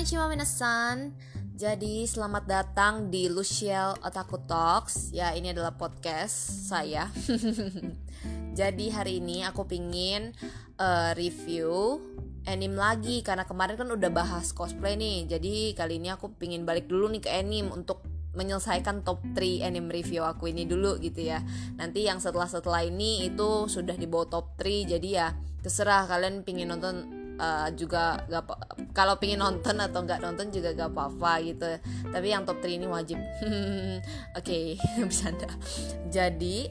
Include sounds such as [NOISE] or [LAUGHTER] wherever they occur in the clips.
Konnichiwa minasan. Jadi selamat datang di Luciel Otaku Talks. Ya ini adalah podcast saya. [LAUGHS] Jadi hari ini aku pingin uh, review anime lagi. Karena kemarin kan udah bahas cosplay nih. Jadi kali ini aku pingin balik dulu nih ke anime Untuk menyelesaikan top 3 anime review aku ini dulu gitu ya. Nanti yang setelah-setelah ini itu sudah di bawah top 3 Jadi ya terserah kalian pingin nonton uh, juga gak kalau pingin nonton atau nggak nonton juga gak apa-apa gitu tapi yang top 3 ini wajib [LAUGHS] oke okay, [LAUGHS] bercanda jadi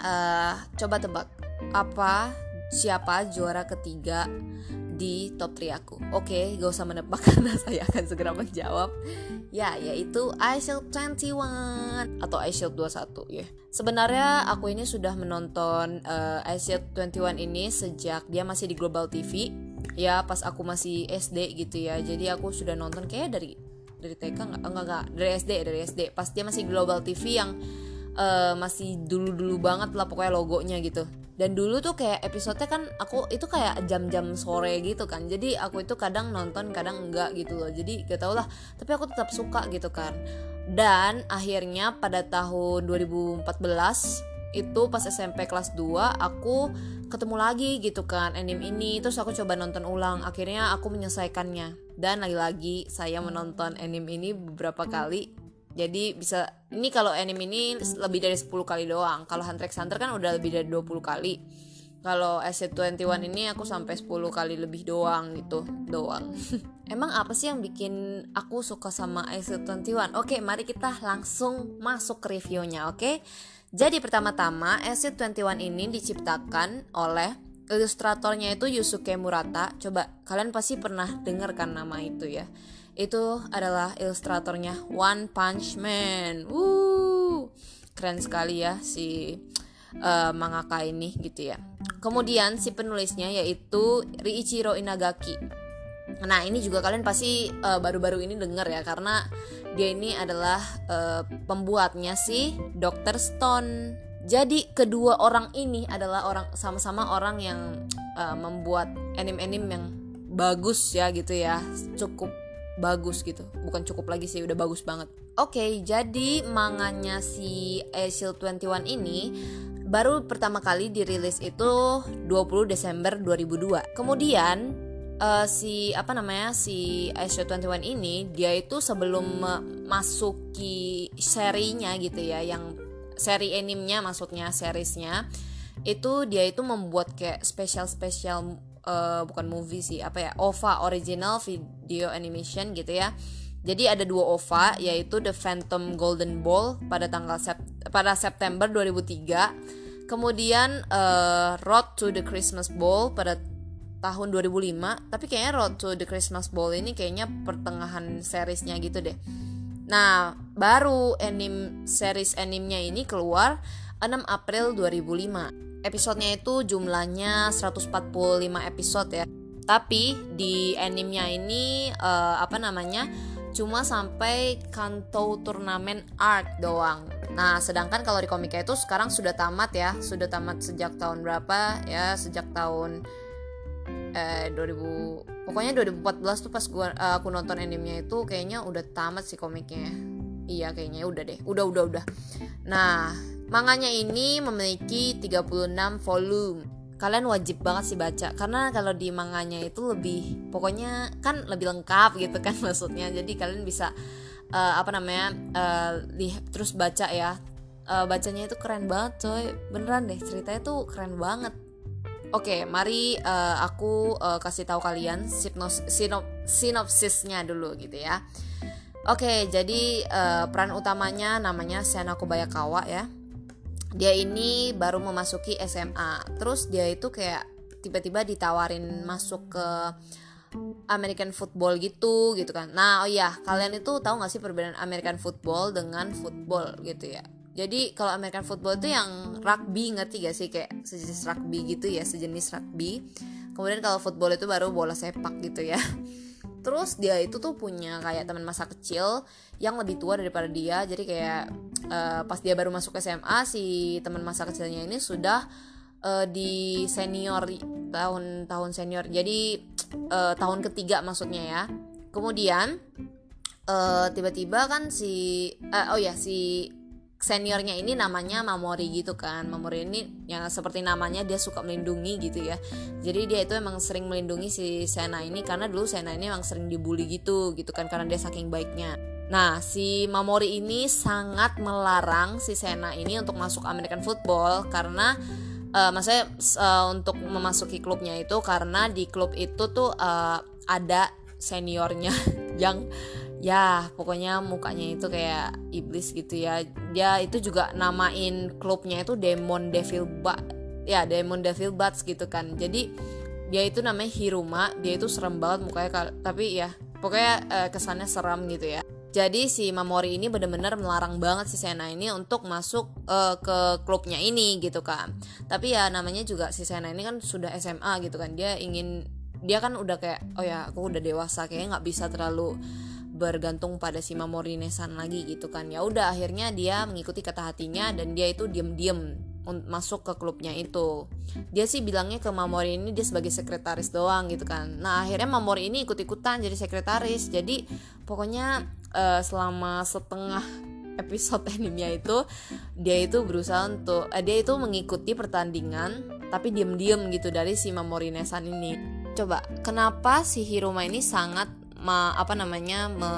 uh, coba tebak apa siapa juara ketiga di top 3 aku. Oke, okay, gak usah menebak [LAUGHS] karena saya akan segera menjawab. Ya, yaitu iShield 21 atau iShield 21 ya. Sebenarnya aku ini sudah menonton uh, iShield 21 ini sejak dia masih di Global TV. Ya, pas aku masih SD gitu ya. Jadi aku sudah nonton kayak dari dari TK enggak enggak enggak dari SD dari SD. Pas dia masih Global TV yang uh, masih dulu-dulu banget lah pokoknya logonya gitu. Dan dulu tuh kayak episodenya kan aku itu kayak jam-jam sore gitu kan. Jadi aku itu kadang nonton kadang enggak gitu loh. Jadi gak tau lah. Tapi aku tetap suka gitu kan. Dan akhirnya pada tahun 2014 itu pas SMP kelas 2 aku ketemu lagi gitu kan anime ini. Terus aku coba nonton ulang. Akhirnya aku menyelesaikannya. Dan lagi-lagi saya menonton anime ini beberapa kali. Jadi bisa ini kalau anime ini lebih dari 10 kali doang. Kalau Hunter x Hunter kan udah lebih dari 20 kali. Kalau SC21 ini aku sampai 10 kali lebih doang gitu doang. [LAUGHS] Emang apa sih yang bikin aku suka sama SC21 oke mari kita langsung masuk reviewnya oke jadi pertama-tama SC21 ini diciptakan oleh ilustratornya itu Yusuke Murata coba kalian pasti pernah dengar kan nama itu ya itu adalah ilustratornya One Punch Man. Wuh, keren sekali ya si uh, mangaka ini gitu ya. Kemudian si penulisnya yaitu Riichiro Inagaki. Nah ini juga kalian pasti baru baru-baru ini dengar ya karena dia ini adalah uh, pembuatnya si Dr. Stone. Jadi kedua orang ini adalah orang sama-sama orang yang uh, membuat anime-anime yang bagus ya gitu ya, cukup bagus gitu bukan cukup lagi sih udah bagus banget oke okay, jadi manganya si Shield 21 ini baru pertama kali dirilis itu 20 Desember 2002 kemudian uh, si apa namanya si Shield 21 ini dia itu sebelum masuki serinya gitu ya yang seri animenya maksudnya seriesnya itu dia itu membuat kayak spesial spesial uh, bukan movie sih apa ya OVA original video animation gitu ya. Jadi ada dua OVA yaitu The Phantom Golden Ball pada tanggal sep pada September 2003 kemudian uh, Road to the Christmas Ball pada tahun 2005 tapi kayaknya Road to the Christmas Ball ini kayaknya pertengahan seriesnya gitu deh nah baru anime series animenya ini keluar 6 April 2005 episodenya itu jumlahnya 145 episode ya tapi di animenya ini uh, apa namanya cuma sampai Kanto turnamen arc doang. Nah, sedangkan kalau di komiknya itu sekarang sudah tamat ya, sudah tamat sejak tahun berapa ya? Sejak tahun eh 2000 pokoknya 2014 tuh pas gua uh, aku nonton animenya itu kayaknya udah tamat sih komiknya. Iya, kayaknya udah deh. Udah udah udah. Nah, Manganya ini memiliki 36 volume. Kalian wajib banget sih baca karena kalau di manganya itu lebih pokoknya kan lebih lengkap gitu kan [LAUGHS] maksudnya. Jadi kalian bisa uh, apa namanya? Uh, lihat terus baca ya. Uh, bacanya itu keren banget coy. Beneran deh ceritanya tuh keren banget. Oke, mari uh, aku uh, kasih tahu kalian sinop, sinopsisnya dulu gitu ya. Oke, jadi uh, peran utamanya namanya Senako Bayakawa ya. Dia ini baru memasuki SMA terus dia itu kayak tiba-tiba ditawarin masuk ke American football gitu gitu kan. Nah oh ya kalian itu tahu gak sih perbedaan American football dengan football gitu ya jadi kalau American football itu yang rugby ngerti gak sih? Kayak sejenis rugby gitu ya sejenis rugby. Kemudian kalau football itu baru bola sepak gitu ya. [LAUGHS] Terus dia itu tuh punya kayak teman masa kecil yang lebih tua daripada dia. Jadi kayak uh, pas dia baru masuk SMA si teman masa kecilnya ini sudah uh, di senior tahun-tahun senior. Jadi uh, tahun ketiga maksudnya ya. Kemudian uh, tiba-tiba kan si uh, oh ya si seniornya ini namanya Mamori gitu kan. Mamori ini yang seperti namanya dia suka melindungi gitu ya. Jadi dia itu emang sering melindungi si Sena ini karena dulu Sena ini emang sering dibully gitu gitu kan karena dia saking baiknya. Nah si Mamori ini sangat melarang si Sena ini untuk masuk American football karena uh, maksudnya uh, untuk memasuki klubnya itu karena di klub itu tuh uh, ada seniornya [LAUGHS] yang ya pokoknya mukanya itu kayak iblis gitu ya. Dia itu juga namain klubnya itu Demon Devil Bat ya Demon Devil Bats gitu kan. Jadi dia itu namanya Hiruma dia itu serem banget mukanya tapi ya pokoknya eh, kesannya seram gitu ya. Jadi si Mamori ini benar-benar melarang banget si Sena ini untuk masuk uh, ke klubnya ini gitu kan. Tapi ya namanya juga si Sena ini kan sudah SMA gitu kan. Dia ingin dia kan udah kayak oh ya aku udah dewasa kayaknya nggak bisa terlalu bergantung pada si Mamori Nesan lagi gitu kan. Ya udah akhirnya dia mengikuti kata hatinya dan dia itu diem-diem masuk ke klubnya itu. Dia sih bilangnya ke Mamori ini dia sebagai sekretaris doang gitu kan. Nah akhirnya Mamori ini ikut-ikutan jadi sekretaris. Jadi pokoknya uh, selama setengah episode [LAUGHS] animenya itu dia itu berusaha untuk uh, dia itu mengikuti pertandingan tapi diem-diem gitu dari si Mamori Nesan ini. Coba kenapa si Hiruma ini sangat ma, apa namanya me,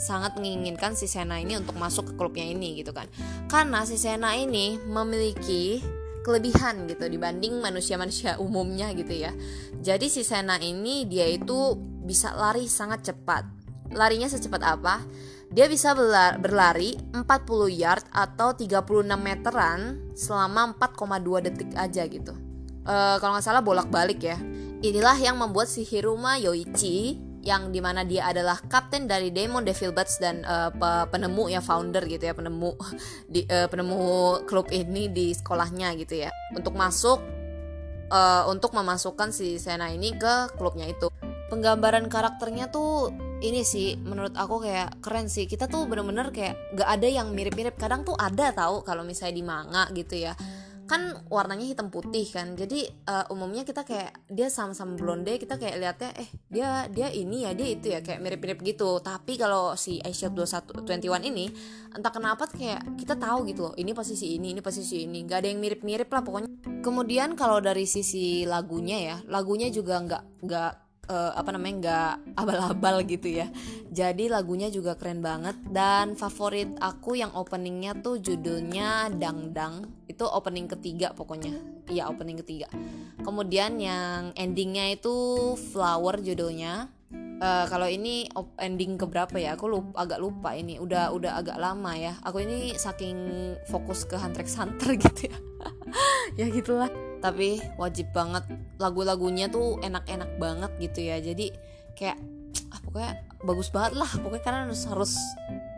sangat menginginkan si Sena ini untuk masuk ke klubnya ini gitu kan. Karena si Sena ini memiliki kelebihan gitu dibanding manusia-manusia umumnya gitu ya. Jadi si Sena ini dia itu bisa lari sangat cepat. Larinya secepat apa? Dia bisa berlari 40 yard atau 36 meteran selama 4,2 detik aja gitu. Uh, kalau nggak salah bolak-balik ya. Inilah yang membuat si Hiruma Yoichi yang di mana dia adalah kapten dari Demon Devil Bats dan uh, penemu ya founder gitu ya penemu [LAUGHS] di uh, penemu klub ini di sekolahnya gitu ya. Untuk masuk uh, untuk memasukkan si Sena ini ke klubnya itu. Penggambaran karakternya tuh ini sih menurut aku kayak keren sih. Kita tuh bener-bener kayak gak ada yang mirip-mirip. Kadang tuh ada tahu kalau misalnya di manga gitu ya kan warnanya hitam putih kan. Jadi uh, umumnya kita kayak dia sama-sama blonde kita kayak lihatnya eh dia dia ini ya dia itu ya kayak mirip-mirip gitu. Tapi kalau si 21 21 ini entah kenapa kayak kita tahu gitu loh ini posisi ini ini posisi ini. Nggak ada yang mirip-mirip lah pokoknya. Kemudian kalau dari sisi lagunya ya lagunya juga nggak nggak uh, apa namanya nggak abal-abal gitu ya. Jadi lagunya juga keren banget. Dan favorit aku yang openingnya tuh judulnya Dang Dang. Itu opening ketiga pokoknya. Iya opening ketiga. Kemudian yang endingnya itu Flower judulnya. Uh, kalau ini ending keberapa ya? Aku lupa, agak lupa ini. Udah udah agak lama ya. Aku ini saking fokus ke Hunter x Hunter [LAUGHS] gitu ya ya gitulah. Tapi wajib banget. Lagu-lagunya tuh enak-enak banget gitu ya. Jadi kayak ah, pokoknya bagus banget lah. Pokoknya karena harus harus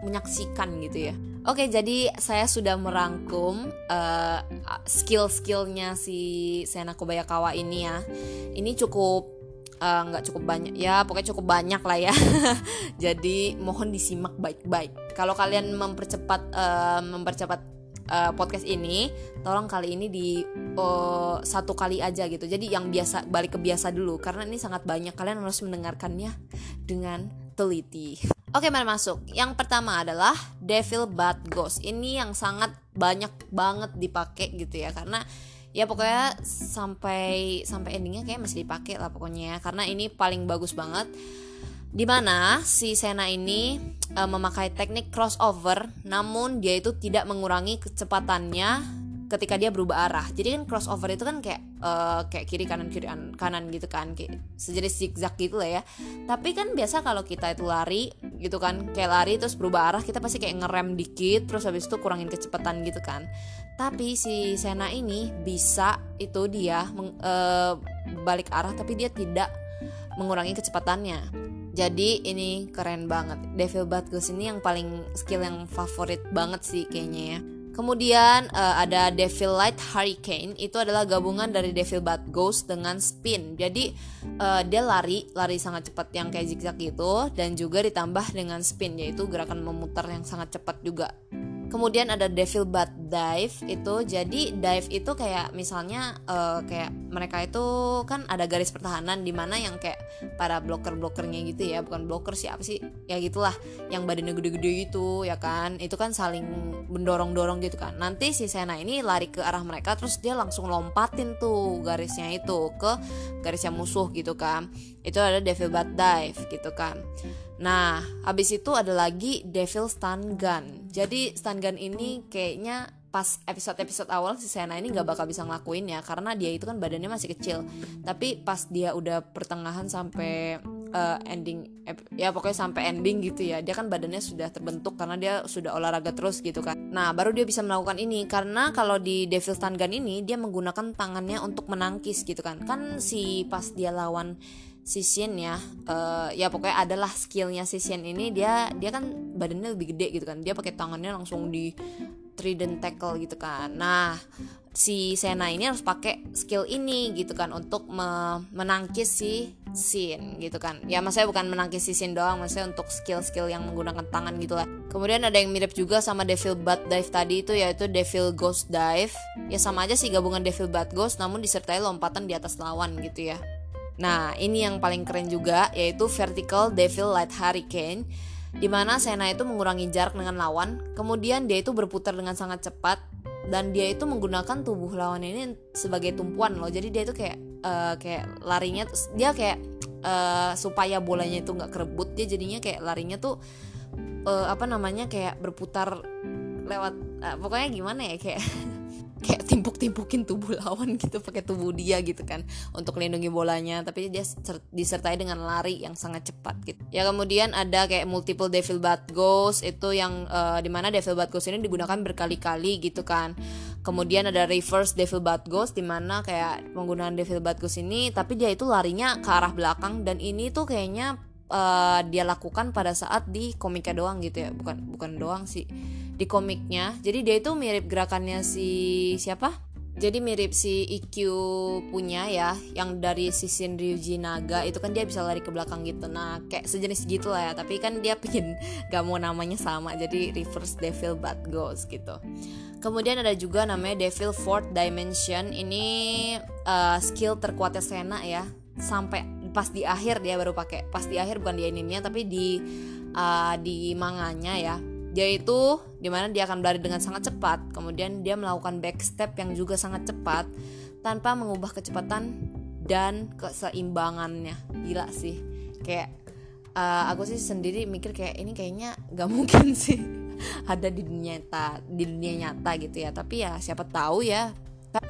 menyaksikan gitu ya. Oke jadi saya sudah merangkum uh, skill-skillnya si Sena Kobayakawa ini ya. Ini cukup eh, nggak uh, cukup banyak. Ya pokoknya cukup banyak lah ya. [LAUGHS] Jadi mohon disimak baik-baik. Kalau kalian mempercepat uh, mempercepat uh, podcast ini tolong kali ini di uh, satu kali aja gitu jadi yang biasa balik ke biasa dulu karena ini sangat banyak kalian harus mendengarkannya dengan teliti Oke, mari masuk. Yang pertama adalah Devil Bad Ghost. Ini yang sangat banyak banget dipakai gitu ya, karena ya pokoknya sampai sampai endingnya kayak masih dipakai lah pokoknya ya. karena ini paling bagus banget di mana si Sena ini uh, memakai teknik crossover namun dia itu tidak mengurangi kecepatannya ketika dia berubah arah. Jadi kan crossover itu kan kayak uh, kayak kiri kanan kiri kanan gitu kan kayak sejenis zigzag gitu lah ya. Tapi kan biasa kalau kita itu lari gitu kan kayak lari terus berubah arah kita pasti kayak ngerem dikit terus habis itu kurangin kecepatan gitu kan. Tapi si Sena ini bisa itu dia meng, uh, balik arah tapi dia tidak mengurangi kecepatannya jadi ini keren banget Devil Batgus ini yang paling skill yang favorit banget sih kayaknya ya Kemudian uh, ada Devil Light Hurricane itu adalah gabungan dari Devil Bat Ghost dengan spin. Jadi uh, dia lari, lari sangat cepat yang kayak zigzag gitu dan juga ditambah dengan spin yaitu gerakan memutar yang sangat cepat juga. Kemudian ada Devil Bad Dive itu. Jadi dive itu kayak misalnya uh, kayak mereka itu kan ada garis pertahanan di mana yang kayak para bloker blokernya gitu ya. Bukan bloker siapa sih? Ya gitulah. Yang badannya gede-gede gitu ya kan? Itu kan saling mendorong dorong gitu kan. Nanti si Sena ini lari ke arah mereka terus dia langsung lompatin tuh garisnya itu ke garisnya musuh gitu kan itu ada Devil Bad Dive gitu kan. Nah, habis itu ada lagi Devil Stun Gun. Jadi stun gun ini kayaknya pas episode-episode awal si Sena ini nggak bakal bisa ngelakuin ya karena dia itu kan badannya masih kecil. Tapi pas dia udah pertengahan sampai uh, ending ya pokoknya sampai ending gitu ya dia kan badannya sudah terbentuk karena dia sudah olahraga terus gitu kan. Nah baru dia bisa melakukan ini karena kalau di Devil Stun Gun ini dia menggunakan tangannya untuk menangkis gitu kan. Kan si pas dia lawan si ya uh, ya pokoknya adalah skillnya si ini dia dia kan badannya lebih gede gitu kan. Dia pakai tangannya langsung di trident tackle gitu kan. Nah si Sena ini harus pakai skill ini gitu kan untuk me menangkis si Shin gitu kan. Ya maksudnya bukan menangkis si Shin doang maksudnya untuk skill-skill yang menggunakan tangan gitu lah. Kemudian ada yang mirip juga sama Devil Bat Dive tadi itu yaitu Devil Ghost Dive. Ya sama aja sih gabungan Devil Bat Ghost namun disertai lompatan di atas lawan gitu ya Nah, ini yang paling keren juga yaitu Vertical Devil Light Hurricane di mana Sena itu mengurangi jarak dengan lawan, kemudian dia itu berputar dengan sangat cepat dan dia itu menggunakan tubuh lawan ini sebagai tumpuan loh. Jadi dia itu kayak uh, kayak larinya dia kayak uh, supaya bolanya itu nggak kerebut dia jadinya kayak larinya tuh uh, apa namanya kayak berputar lewat uh, pokoknya gimana ya kayak [LAUGHS] kayak timpuk-timpukin tubuh lawan gitu pakai tubuh dia gitu kan untuk melindungi bolanya. Tapi dia disertai dengan lari yang sangat cepat gitu. Ya kemudian ada kayak multiple devil bat ghost itu yang uh, di mana devil bat ghost ini digunakan berkali-kali gitu kan. Kemudian ada reverse devil bat ghost di mana kayak penggunaan devil bat ghost ini tapi dia itu larinya ke arah belakang dan ini tuh kayaknya uh, dia lakukan pada saat di komiknya doang gitu ya. Bukan bukan doang sih di komiknya. Jadi dia itu mirip gerakannya si siapa? Jadi mirip si IQ punya ya yang dari Shin Ryuji Naga itu kan dia bisa lari ke belakang gitu. Nah kayak sejenis gitu lah ya. Tapi kan dia pengen [LAUGHS] gak mau namanya sama. Jadi reverse devil bat ghost gitu. Kemudian ada juga namanya devil fourth dimension. Ini uh, skill terkuatnya Sena ya. Sampai pas di akhir dia baru pakai. Pas di akhir bukan di animenya tapi di uh, di manganya ya dia itu di mana dia akan berlari dengan sangat cepat. Kemudian dia melakukan backstep yang juga sangat cepat tanpa mengubah kecepatan dan keseimbangannya. Gila sih. Kayak uh, aku sih sendiri mikir kayak ini kayaknya gak [LAUGHS] mungkin sih ada di dunia nyata di dunia nyata gitu ya. Tapi ya siapa tahu ya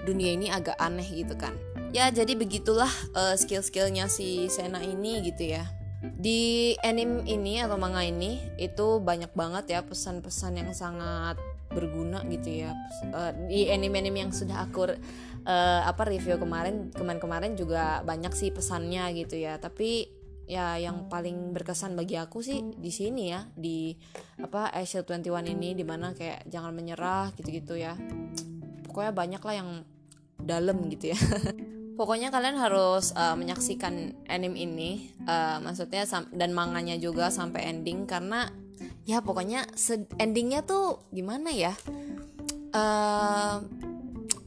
dunia ini agak aneh gitu kan. Ya jadi begitulah uh, skill-skillnya si Sena ini gitu ya di anime ini atau manga ini itu banyak banget ya pesan-pesan yang sangat berguna gitu ya. Uh, di anime-anime yang sudah aku uh, apa review kemarin kemarin-kemarin juga banyak sih pesannya gitu ya. Tapi ya yang paling berkesan bagi aku sih di sini ya di apa Asia 21 ini di mana kayak jangan menyerah gitu-gitu ya. Pokoknya banyak lah yang dalam gitu ya [LAUGHS] pokoknya kalian harus uh, menyaksikan anime ini uh, maksudnya dan manganya juga sampai ending karena ya pokoknya endingnya tuh gimana ya? Uh,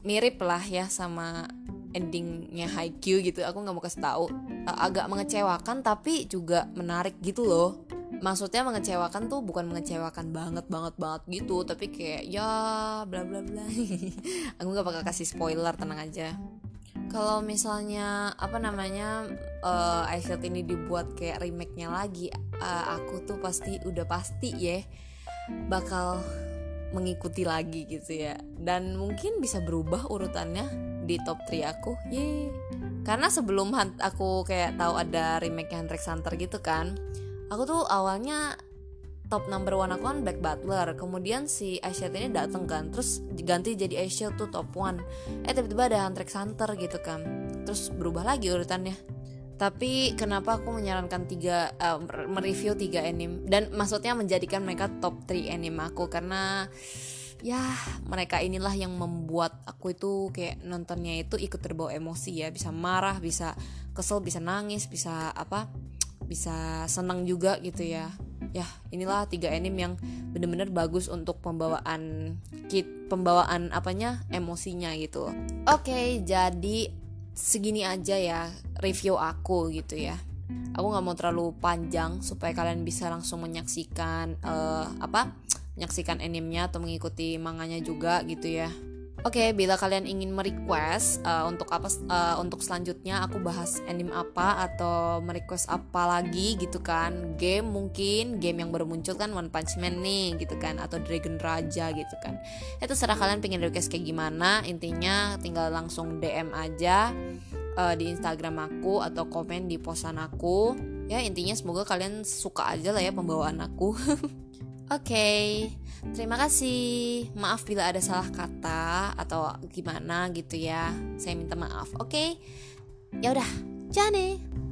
mirip lah ya sama endingnya Haikyuu gitu. Aku nggak mau kasih tahu. Uh, agak mengecewakan tapi juga menarik gitu loh. Maksudnya mengecewakan tuh bukan mengecewakan banget banget banget gitu. Tapi kayak ya bla bla bla. [LAUGHS] Aku nggak bakal kasih spoiler tenang aja kalau misalnya apa namanya uh, Ice ini dibuat kayak remake-nya lagi uh, aku tuh pasti udah pasti ya bakal mengikuti lagi gitu ya. Dan mungkin bisa berubah urutannya di top 3 aku ye karena sebelum aku kayak tahu ada remake Hunter x Hunter gitu kan aku tuh awalnya top number one aku kan Black Butler. Kemudian si Asia ini dateng kan terus ganti jadi Asia tuh top one. Eh tiba-tiba ada Hunter Hunter gitu kan. Terus berubah lagi urutannya. Tapi kenapa aku menyarankan tiga uh, mereview tiga anime? Dan maksudnya menjadikan mereka top 3 anime aku. Karena ya mereka inilah yang membuat aku itu kayak nontonnya itu ikut terbawa emosi ya. Bisa marah bisa kesel bisa nangis bisa apa bisa senang juga gitu ya ya inilah tiga anime yang bener-bener bagus untuk pembawaan kit pembawaan apanya emosinya gitu. Oke okay, jadi segini aja ya review aku gitu ya. Aku nggak mau terlalu panjang supaya kalian bisa langsung menyaksikan uh, apa menyaksikan animenya atau mengikuti manganya juga gitu ya Oke, okay, bila kalian ingin merequest uh, untuk apa uh, untuk selanjutnya aku bahas anime apa atau merequest apa lagi gitu kan. Game mungkin game yang baru muncul kan One Punch Man nih gitu kan atau Dragon Raja gitu kan. Itu serah kalian pengen request kayak gimana. Intinya tinggal langsung DM aja uh, di Instagram aku atau komen di posan aku. Ya, intinya semoga kalian suka aja lah ya pembawaan aku. [LAUGHS] Oke, okay, terima kasih. Maaf bila ada salah kata atau gimana gitu ya. Saya minta maaf. Oke, okay? ya udah, jane.